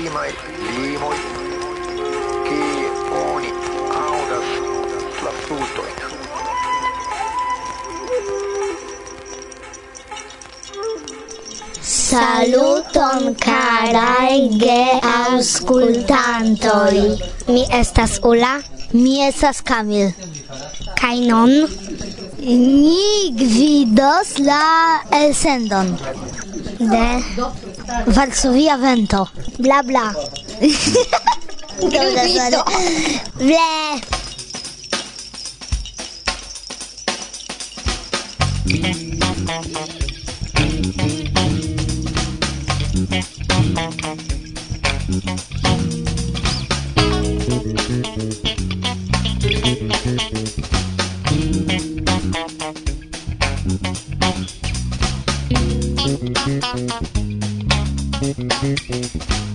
proximai limoi che oni audas la flutoin. Saluton carai ge auscultantoi. Mi estas Ula, mi estas Kamil. Kai non ni gvidos la elsendon de Varsovia vento. Bla bla. Dobra, Zara. Ble. Thank you. Thank you.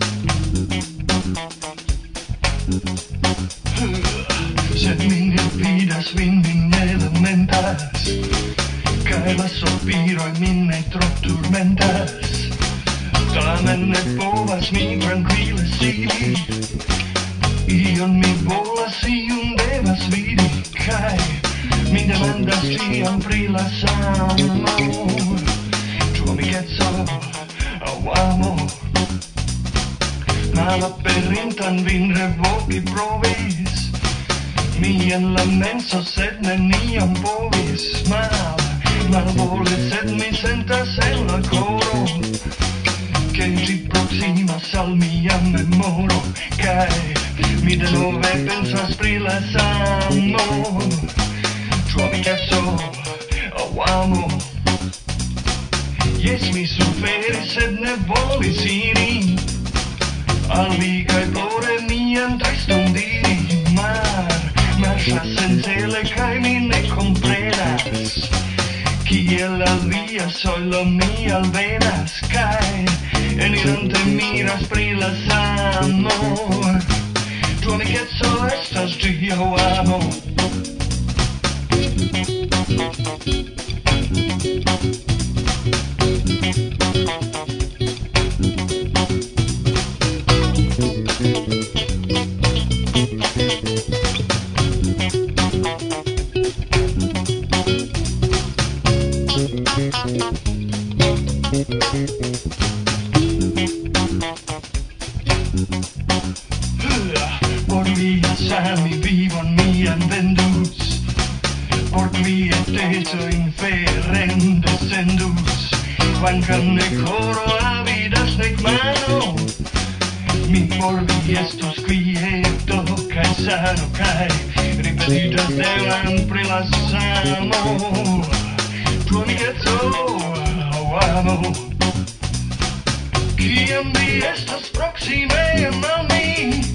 amo Trovi cazzo oh amo Yes, mi suferis sed ne volis iri Al mi kaj plore mian tristum diri Mar, marŝas sencele kaj mi ne komprenas Kiel al via solo mi alvenas Cae, enirante miras pri la samo gonna get so lost to hear what I'm on. sami vivon mian vendus, por mia teso inferen descendus, vancan nec coro avidas nec mano, mi por vi estus quieto, cae sano, cae ripetidas delan pre la samo, tu amicetso, au oh, amo, Ciam vi estas proxime, mami,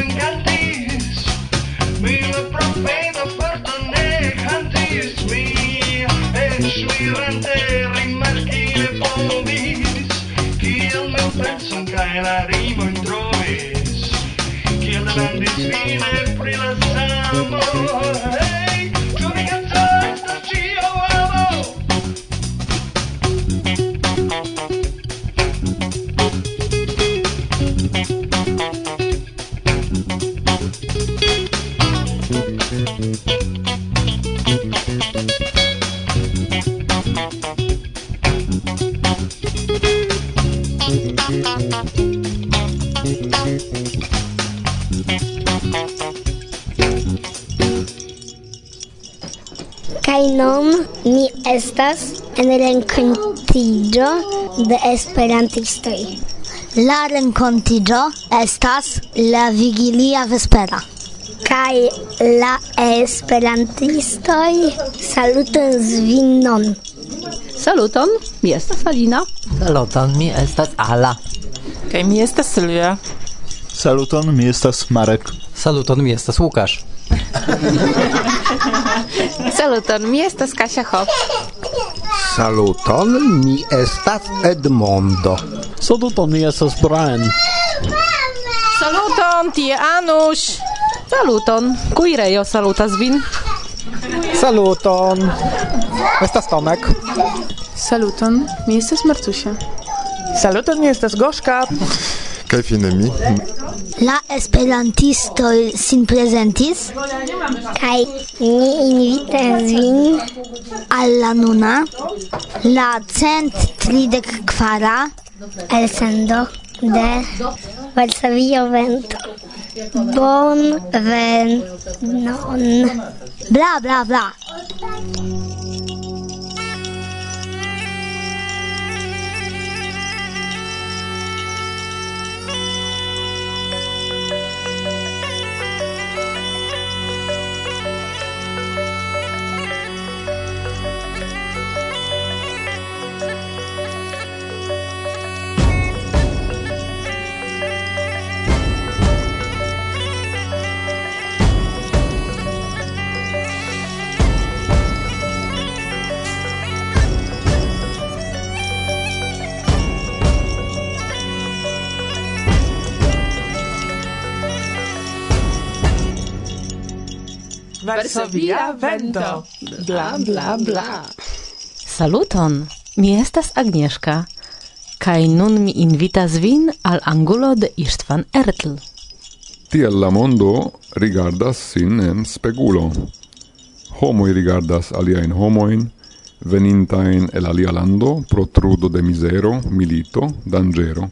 non vis, kiel meu penson cae la rimojn trovis, kiel demandis fine pri la samo. estas en renkontiĝo de esperantistoj. La renkontiĝo estas la vigilia vespera. Kai la esperantistoj salutas vinon. Saluton, mi estas Alina. Saluton, mi estas Ala. Kaj mi estas Silvia. Saluton, mi estas Marek. Saluton, mi estas Łukasz. Saluton, mi estas Kasia Hop. Saluton, mi estas Edmondo. Saluton, mi estas Brian. Saluton, tie Anush. Saluton, kuirejo salutas vin. Saluton. Estas Tomek. Saluton, mi estas Martusia. Saluton, mi estas Goszka. Kaj fine mi? La esperantistoj sin prezentis kaj ni invitas vin al la nuna la cent tridek kvara elsendo de Varsovio vento. Bon ven non. Bla bla bla. verso via vento. Bla, bla, bla. Saluton, mi estas Agnieszka, kaj nun mi invitas vin al angulo de Istvan Ertl. Tiel la mondo rigardas sin en spegulo. Homoi rigardas aliaen homoin, venintain el alia lando pro trudo de misero, milito, dangero,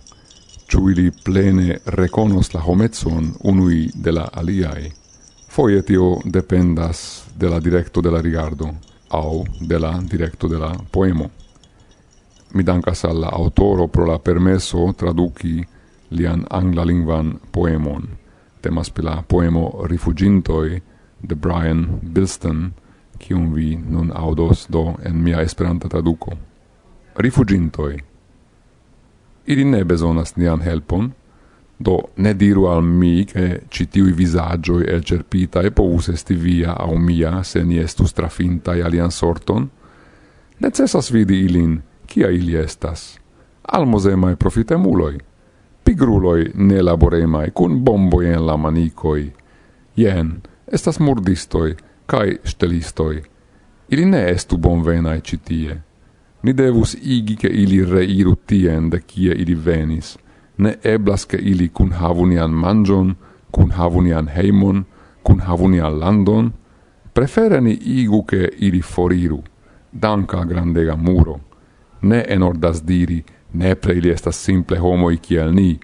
ciu ili plene reconos la homezzon unui de la aliae. Foie tio dependas de la directo de la rigardo au de la directo de la poemo. Mi dankas al la autoro pro la permesso traduki lian anglalingvan poemon. Temas pela la poemo Rifugintoi de Brian Bilston, kiun vi nun audos do en mia esperanta traduko. Rifugintoi. Ili ne bezonas nian helpon, Do ne diru al mi che citiui visagioi el cerpitae povus esti via au mia se ni estus trafintai alian sorton? Necessas vidi ilin, kia ili estas. Almosemae profitemuloi, pigruloi ne laboremai, cun bomboi en la manicoi. Ien, estas murdistoi, cae stelistoi. Ili ne estu bonvenai citie. Ni devus igi che ili reiru tien de kie ili venis – ne eblas ke ili kun havunian manĝon, kun havunian heimon, kun havunian landon, prefereni igu ke ili foriru, danka grandega muro. Ne enordas diri, nepre ili estas simple homoi kiel ni,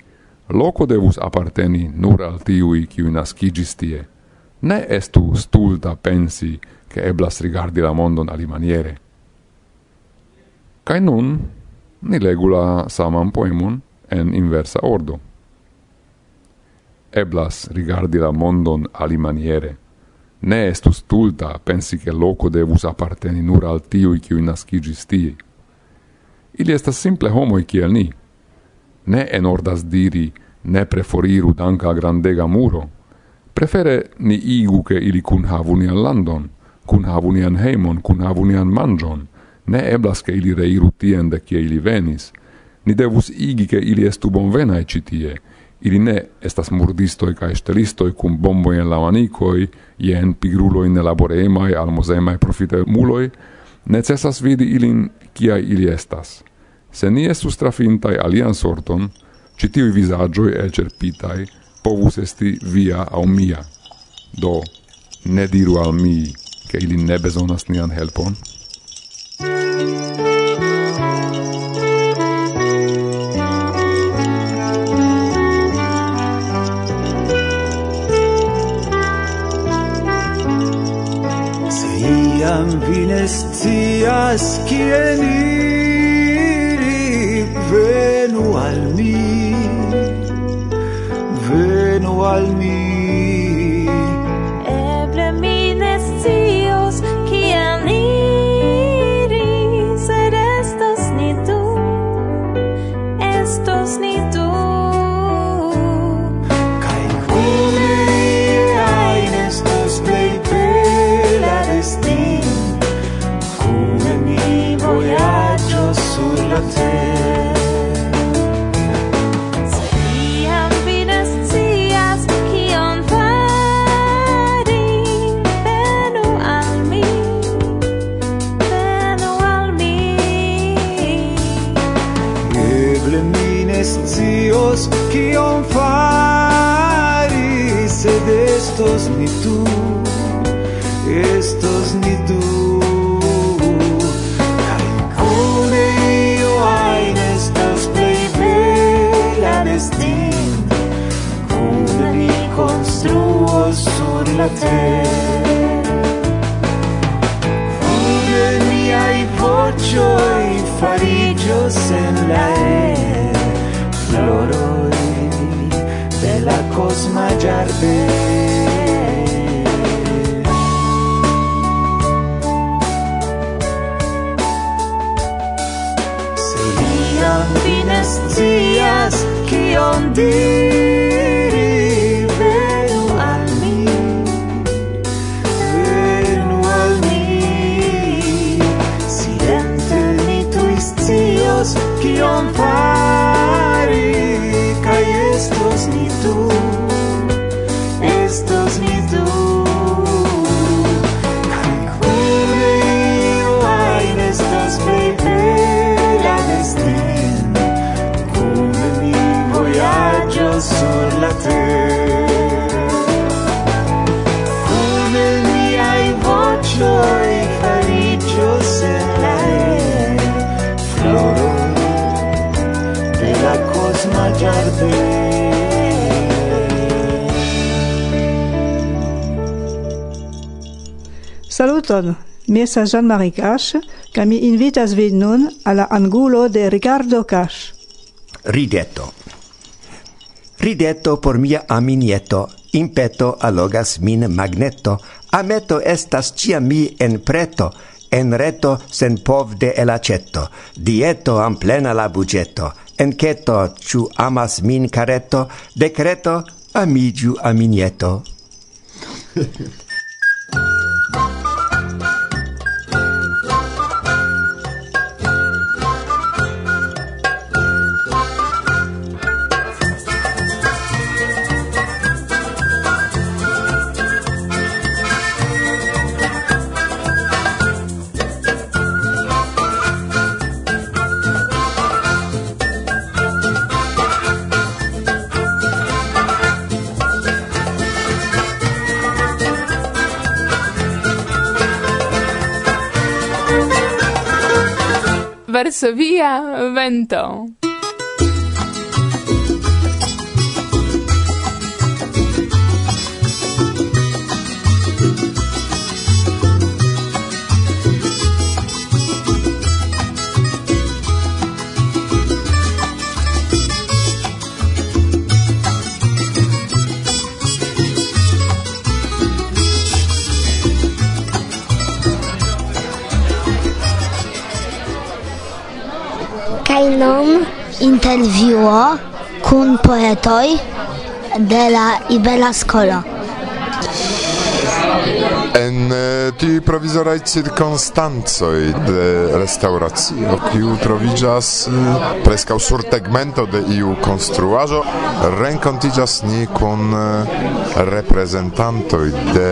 loco devus apparteni nur al tiui kiu nascigis tie. Ne estu stulta pensi che eblas rigardi la mondon alimaniere. Kai nun, ni legu la saman poemon, en inversa ordo. Eblas rigardi la mondon alimaniere. Ne estus stulta pensi che loco devus apparteni nur al tiui kiui nascigis tie. Ili estas simple homoi kiel ni. Ne enordas diri, ne preforiru danca grandega muro. Prefere ni igu che ili cun havu nian landon, cun havu nian heimon, cun havu nian mangion. Ne eblas che ili reiru tien de kie ili venis – Ni devus igi che ili estu bonvenae citie, ili ne estas murdistoi cae stelistoi cum bomboi en la manicoi, jen pigruloi nelaboremai, almosemae profitemuloi, necessas vidi ilin kiai ili estas. Se ni estus trafintai alian sorton, citiui visagioi elcerpitai povus esti via au mia. Do, ne diru al mi, che ili ne besonas nian helpon. scias kien iri venu dear smagiarti Saluton, mi estas Jean-Marie Cash, ca mi invitas vin nun alla angulo de Ricardo Cash. Ridetto. Ridetto por mia aminieto, impeto allogas min magneto, ameto estas cia mi en preto, en reto sen pov de elacetto, dieto am plena la bugetto, enqueto ciu amas min careto, decreto, amigiu aminieto. varsovia vento. nom intervjuo kun poetoj de la Ibera Skolo en eh, ti provizoraj cirkonstancoj de restauracio, kiu troviĝas eh, preskaŭ sur tegmento de iu konstruaĵo, renkontiĝas ni kun eh, reprezentantoj de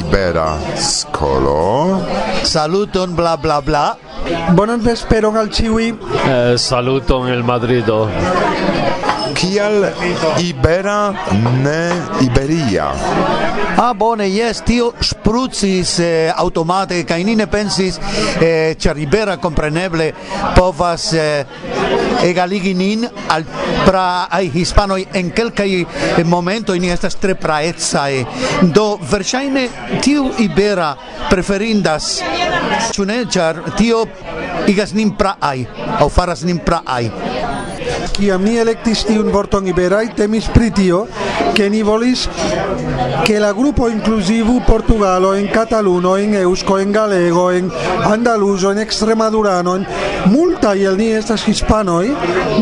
Ibera Skolo. Saluton bla bla bla. Bonan vesperon al ĉiuj. Eh, saluton el Madrido. kial ibera ne iberia. Ah bone yes tio sprucis eh, automate kaj ni ne pensis eh, ĉar ibera kompreneble povas eh, egaligi nin al pra ai hispanoj en kelkaj momentoj ni estas tre praecaj do verŝajne tiu ibera preferindas ĉu ne ĉar tio igas nin praaj aŭ faras nin praaj kiam ni elektis tiun vorton iberaj temis pri tio ke ni volis ke la grupo inclusivu Portugalo en Cataluno en Eusko en Galego en Andaluzo en Extremadurano en multa el ni estas hispanoj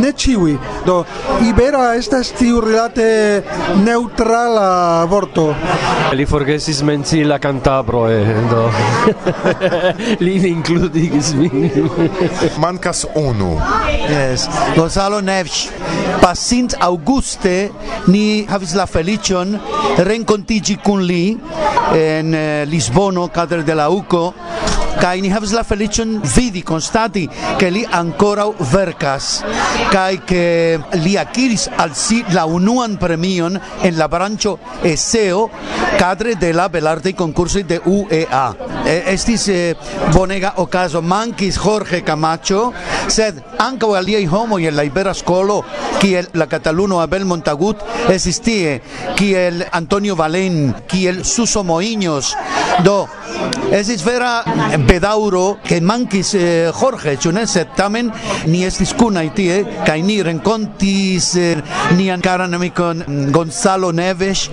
ne ĉiuj. Do ibera estas tiu rilate neutrala vorto. Li forgesis menci la cantabro eh, do. Li includigis min. Mancas unu. Yes. Gonzalo Lefsch. Pasint auguste ni havis la felicion rencontigi cun li en eh, Lisbono, cadre de la UCO, kaj ni havas la feliĉon vidi, konstati, ke li ankoraŭ verkas. Kaj ke li akiris al si la unuan premion en la branĉo eseo kadre de la belartaj konkursoj de UEA. Estis bonega okazo, mankis Jorge Camacho, sed ankaŭ aliaj homoj en la Ibera skolo kiel la Cataluno Abel Montagut estis tie, kiel Antonio Valen, kiel Suso Moiños, do estis vera bedauro che mankis eh, Jorge ĉu ne? Sed tamen ni estis kunaj tie kaj ni renkontis eh, nian karan amikon mm, Gonzalo Neves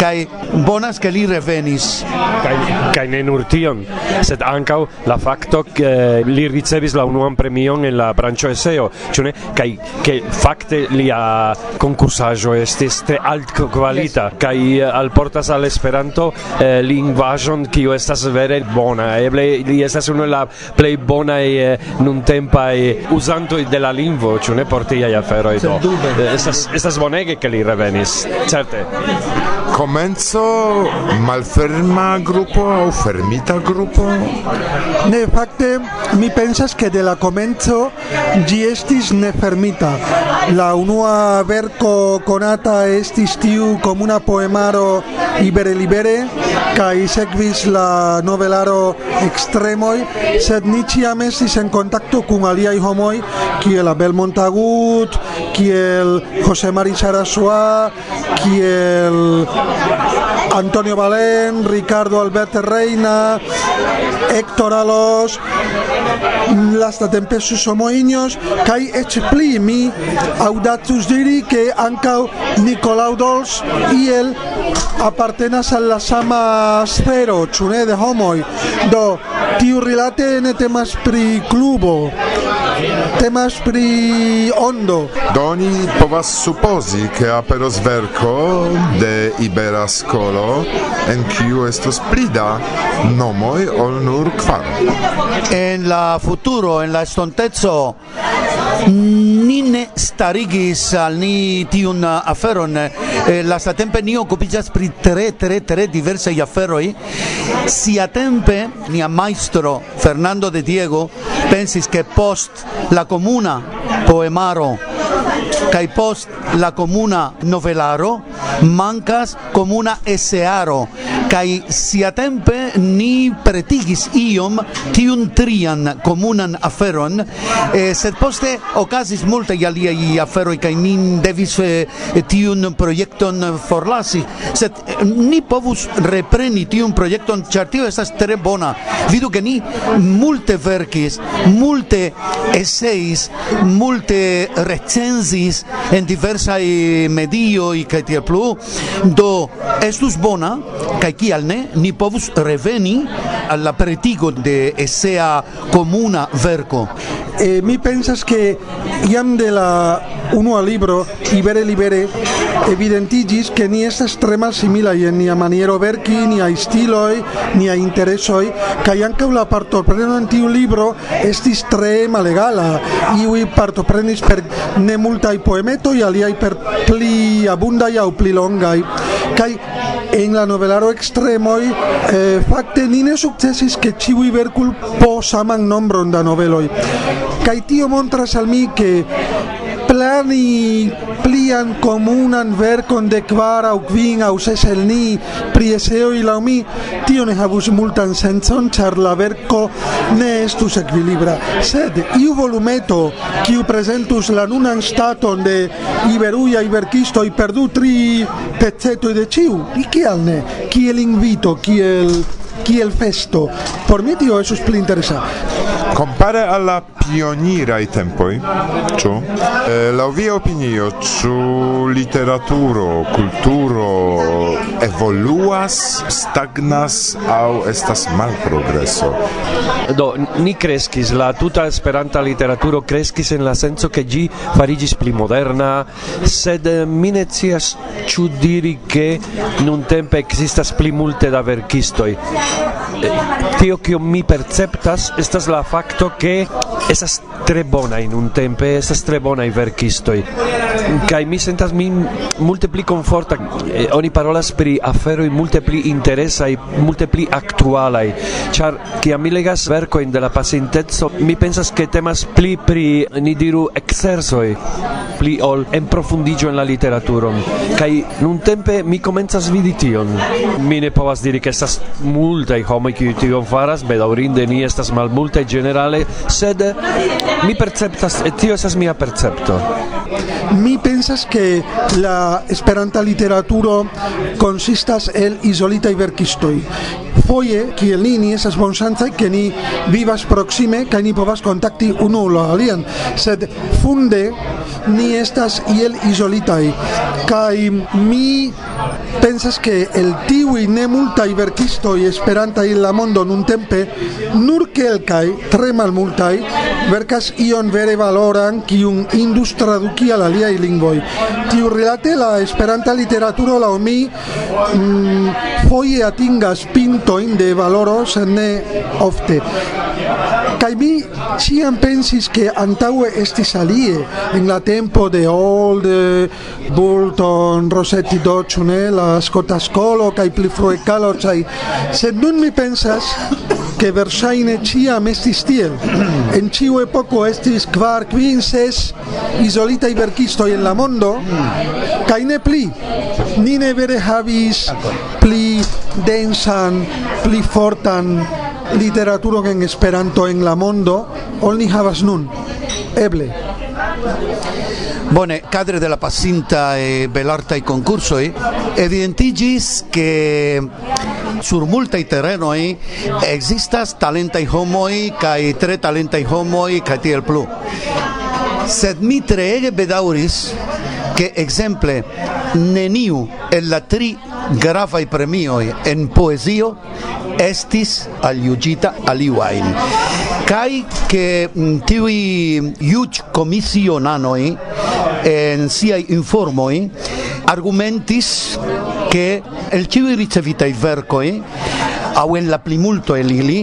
kaj bonas ke li revenis. Kaj kaj ne nur tion sed ankaŭ la fakto ke eh, li ricevis la unuan premion en la branĉo eseo ĉu ne? Kaj ke fakte lia konkursaĵo estis tre altkvalita kaj eh, alportas al Esperanto eh, lingvaĵon kiu estas vere bona. Eble li estas unu la plej bonaj eh, nuntempaj uzantoj de la lingvo, ĉu ne por tiaj aferoj do. Eh, estas estas bonege ke li revenis, certe comenzo malferma gruppo o fermita gruppo? Ne facte mi pensas che de la comenzo gi estis ne fermita. La unua verco conata estis tiu comuna poemaro Ibere Libere kai sekvis la novelaro Extremoi sed ni ciam estis en contacto cun aliai homoi kiel Abel Montagut, kiel José Mari Sarasua, kiel Antonio Balén, Ricardo Albert Reina, Héctor Alos, Lasta lastatempe Susomoiños, kai eĉ pli mi audatus diri que ancau Nicolau Dols iel apartenas al la sama sfero, chune de homoi, Do tiu rilate ne temas pri klubo, temas pri ondo. doni oni povas supozi, che aperos verco de Ibera Scolo en kiu estos plida nomoj ol nur kvar. En la futuro, en la estontezo ni ne starigis al ni tiun aferon. Eh, la tempe ni okupiĝas pri tre tre tre a tempe ni nia maestro Fernando de Diego pensis che post la comuna poemaro kai post la comuna novelaro mancas comuna esearo. Kai si atempe ni pretigis iom tiun trian comunan aferon eh, sed poste okazis multe alia i afero kai nin devis eh, tiun projekton forlasi. Sed eh, ni povus repreni tiun projekton ĉar tio estas tre bona. Vidu ke ni multe verkis multe eseis multe recenzis pensis en diversai medioi kaj tie plu, do estus bona, kaj kial ne, ni povus reveni al la pretigo de esea comuna verco. E mi pensas che iam de la uno al libro Ibere Libere evidentigis che ni es extrema simila y en ni a maniero verki ni a stiloi ni a interesoi kai anche la partopreno en tiu libro estis tre malegala iui partoprenis per ne multai poemetoi aliai per pli abundai au pli longai. Kai en la novelaro extremoi eh, fakte ni ne sukcesis ke ĉiuj verku po saman nombron da noveloj kaj tio montras al mi ke plani plian comunan verkon de kvar aŭ kvin aŭ ses el ni pri eseoj laŭ mi tio ne havus multan sencon ĉar la verko ne estus ekvilibra sed iu volumeto kiu prezentus la nunan staton de iberuia verkistoj per du tri pecetoj de ĉiu kial ne? Kiel invito kiel kiel festo. Por mi tio esus pli interesa. Compare alla pionirai tempoi, ciò, Eh, la via opinio, ĉu literaturo, culturo, evoluas, stagnas au estas malprogreso? Do, ni crescis, la tuta esperanta literaturo kreskis en la senso ke gi farigis pli moderna, sed eh, mi ne scias ĉu diri ke nuntempe existas pli multe da verkistoj tio che mi perceptas estas la facto che estas tre bona in un tempe estas tre bona i verkistoi kai mi sentas min multipli conforta eh, oni parolas pri afero i multipli interesa i multipli aktuala i char ki a mi legas verko in de la pasintezo mi pensas ke temas pli pri ni diru exerso i pli ol en profundigio en la literaturo kai nun tempe mi komencas vidi tion. Mi ne povas diri ke estas multa i homo ki tion faras bedaurinde ni estas malmulta generale sed mi perceptas et tio estas mia percepto. mi pensas que la esperanta literaturo consistas el isolita verkistoj foje kiel ni ni esas bonŝancaj ke ni vivas proksime kaj ni povas kontakti unu la alian. Sed funde ni estas iel izolitaj. Kaj mi pensas ke el tiuj ne multaj verkistoj esperanta in la mondo nuntempe nur kelkaj tre malmultaj verkas ion vere valoran kiun indus traduki al alia aliaj lingvoj. Tiu la Esperanta literaturo laŭ mi mm, foje atingas pintojn de valoro, sed ne ofte. Kaj mi ciam pensis ke antaŭe estis alie en la tempo de Old, Burton, Rossetti Dodge, ne, la Scotta Scolo kaj pli frue Calocaj, sed nun mi pensas che versaine ciam estis tiel. en ciu epoco estis kvar, kvin, ses i verkisto en la mondo kai ne pli ni ne vere havis pli densan pli fortan literaturo en esperanto en la mondo ol ni havas nun. Eble. Bone, cadre de la pacinta e belarta i concurso e evidentigis che sur multa i terreno e existas talenta i homo kai tre talenta i homo kai tiel plu Sed mi treege bedauris que exemple neniu el la tri grafai premioi en poesio estis aliugita aliuain. Cai que mm, tivi iuc comisionanoi en siai informoi argumentis que el tivi ricevitai vercoi au en la plimulto el ili,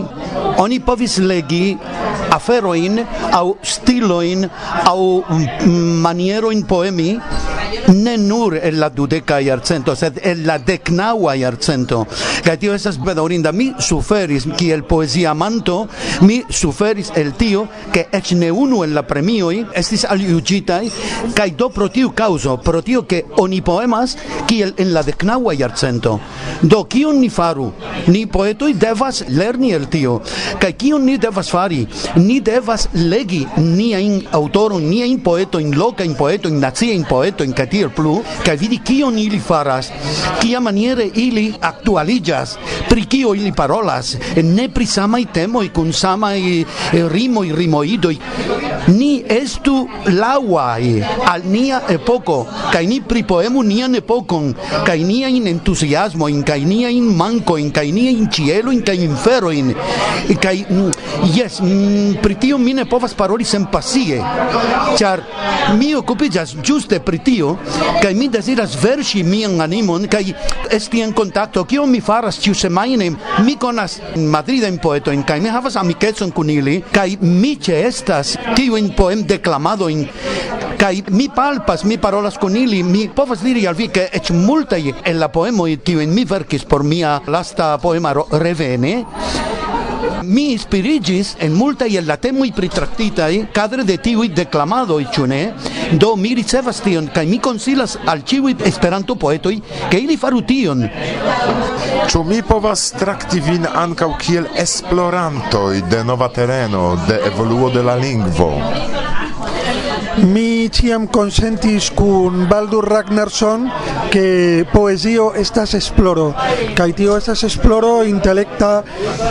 oni povis legi aferoin au stiloin au mm, manieroin poemi? ne nur el la dudeca iarcento, sed el la decnaua iarcento. Kaj tio esas bedaŭrinda. Mi suferis kiel poesia manto, mi suferis el tio, ke ec ne unu el la premioi, estis aliugitai, kaj do pro tiu causo, pro tio ke oni poemas kiel en la decnaua iarcento. Do kion ni faru? Ni poetoj devas lerni el tio. Kaj kion ni devas fari? Ni devas legi niajn in niajn poetojn, lokajn poetojn, naciajn poetojn, kaj tiel plu, kaj vidi kion ili faras, kia maniere ili aktualiĝas, pri kio ili parolas, ne pri samaj temoj kun samaj eh, rimoj, rimoidoj. Ni estu laŭaj al nia epoko, kaj ni pripoemu nian epokon, kaj niajn entuziasmojn, kaj niajn mankojn, kaj niajn ĉielojn kaj inferojn. Kaj jes, mm, mm, pri tio mi ne povas paroli senpasie, ĉar mi okupiĝas ĝuste pri tio, kai mi desiras verŝi mian animon kai esti en kontakto kio mi faras ĉiusemajne mi konas Madrid en poeto en kai mi havas amikecon kun ili kai mi ĉeestas tiujn poemdeklamadojn kai mi palpas mi parolas kun ili mi povas diri al vi ke eĉ multaj en la poemo tiu en mi verkis por mia lasta poemaro revene Mi inspirigis en multaj el la temoj pritractitaj cadre de tiuj declamado y chuné Do mi ricevas tion kai mi consilas al ĉiuj Esperanto-poetoj ke ili faru tion. Ĉu mi povas trakti vin ankaŭ kiel esplorantoj de nova tereno, de evoluo de la lingvo? mi ciam consentis cun Baldur Ragnarsson che poesio estas esploro kai tio estas esploro intelecta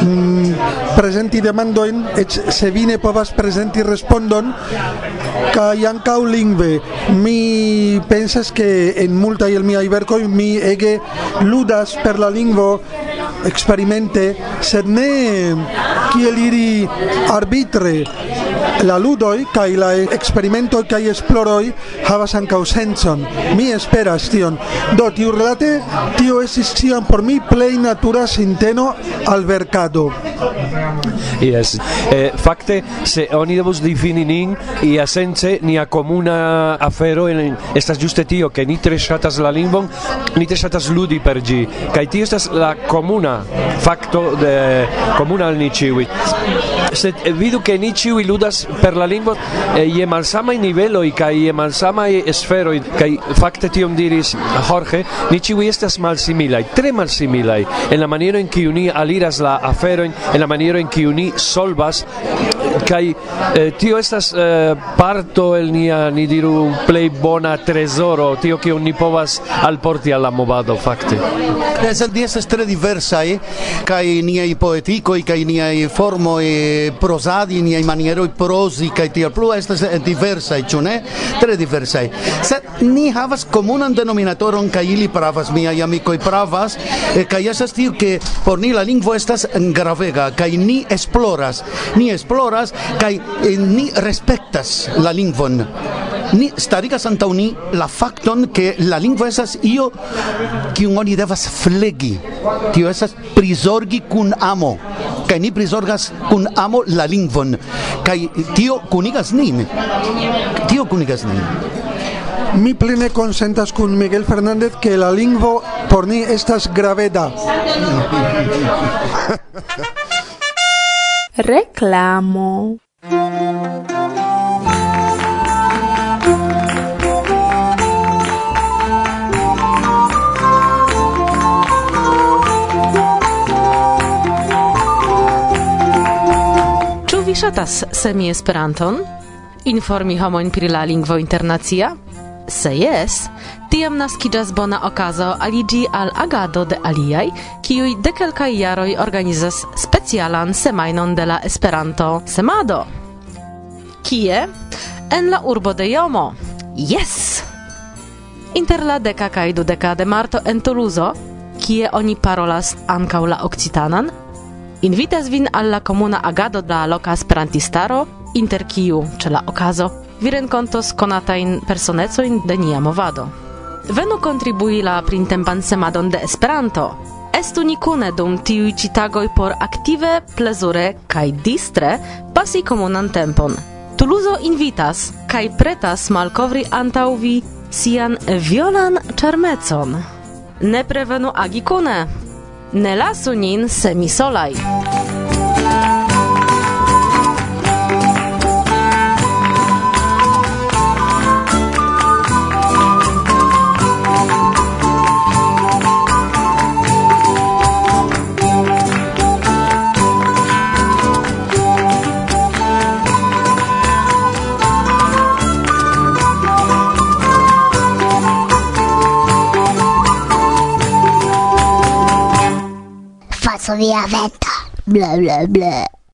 mm, presenti demandoin et se vine povas presenti respondon kai ancau lingve. Mi pensas que en multaj el mia iberco mi ege ludas per la lingvo experimente sed ne kiel iri arbitre la ludoi kai la experimento kai esploroi havas ankaŭ sencon. Mi esperas tion. Do tiu relate tio estis por mi plej natura sinteno al verkado. Yes. Eh, fakte se oni devus difini nin ia sence nia comuna afero en estas juste tio ke ni tre ŝatas la lingvon, ni tre ŝatas ludi per ĝi kaj tio estas la comuna fakto de comuna al ni ĉiuj sed eh, vidu ke ni ĉiuj ludas per la lingvo eh, je malsamaj niveloj kaj je malsamaj sferoj kaj fakte tion diris Jorge ni ĉiuj estas malsimilaj tre malsimilaj en la maniero en kiu ni aliras la aferojn en la maniero en kiu ni solvas kai eh, tio estas eh, parto el nia ni diru play bona tresoro tio ke ni povas alporti al movado fakte. Es el dies estas tre diversaj kaj niaj kai nia formo e eh, prosadi nia maniero prosi kai tio plu estas diversa e chune tre diversa se ni havas komunan denominatoron kai ili pravas amiko i pravas eh, e kai estas tio ke por ni la lingvo estas gravega kai ni esploras. Ni esploras valoras kaj eh, ni respektas la lingvon. Ni starigas antaŭ ni la fakton ke la lingvo estas io kiun oni devas flegi. Tio estas prizorgi kun amo kaj ni prizorgas kun amo la lingvon. Kaj tio kunigas nin. Tio kunigas nin. Mi plene consentas con Miguel Fernández que la lingvo por ni estas graveda. reclamo. Ĉu vi ŝatas semi Esperanton? Informi homojn pri la lingvo internacia? Se jes, tiam naskiĝas bona okazo aliĝi al agado de aliaj, kiuj de kelkaj jaroj organizas specialan semajnon de la Esperanto-semado. Kie? En la urbo de Jomo. Yes! Inter la deka kaj dudeka de marto en Toulouse, kie oni parolas ankaŭ la occitanan, invitas vin al la komuna agado de la loka esperantistaro, inter kiu ĉe la okazo vi renkontos konatajn personecojn de nia movado. Venu kontribui la printempan semadon de Esperanto. Estu ni kune dum tiuj ĉi tagoj por aktive, plezure kaj distre pasi komunan tempon. Tuluzo invitas kaj pretas malkovri antaŭ vi sian violan ĉarmecon. Ne prevenu agi kune. Ne lasu nin semisolaj. Faccio via vento. Bla bla bla.